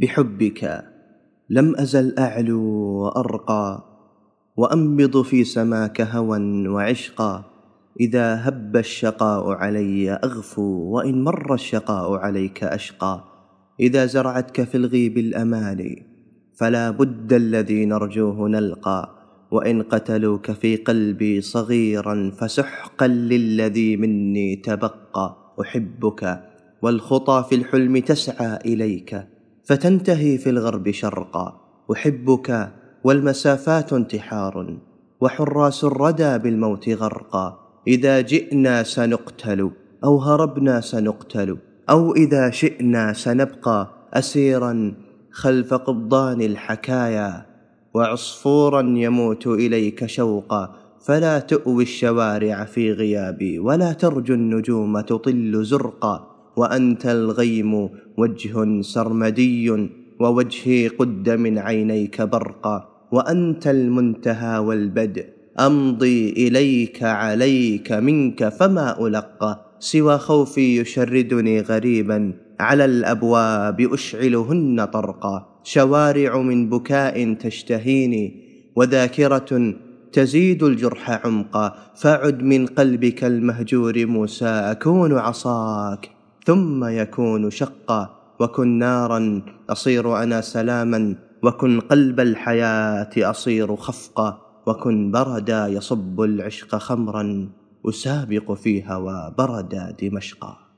بحبك لم أزل أعلو وأرقى وأنبض في سماك هوى وعشقا إذا هب الشقاء علي أغفو وإن مر الشقاء عليك أشقى إذا زرعتك في الغيب الاماني فلا بد الذي نرجوه نلقى وإن قتلوك في قلبي صغيرا فسحقا للذي مني تبقى أحبك والخطى في الحلم تسعى إليك. فتنتهي في الغرب شرقا. أحبك والمسافات انتحار. وحراس الردى بالموت غرقا. إذا جئنا سنقتل أو هربنا سنقتل أو إذا شئنا سنبقى أسيرا خلف قبضان الحكايا. وعصفورا يموت إليك شوقا. فلا تؤوي الشوارع في غيابي. ولا ترجو النجوم تطل زرقا. وأنت الغيم وجه سرمدي ووجهي قد من عينيك برقا وأنت المنتهى والبدء. أمضي إليك عليك منك فما ألقى. سوى خوفي يشردني غريبا على الأبواب أشعلهن طرقا. شوارع من بكاء تشتهيني وذاكرة تزيد الجرح عمقا. فعد من قلبك المهجور موسى أكون عصاك. ثم يكون شقا وكن نارا أصير أنا سلاما وكن قلب الحياة أصير خفقا وكن بردا يصب العشق خمرا أسابق في هوى بردا دمشقا.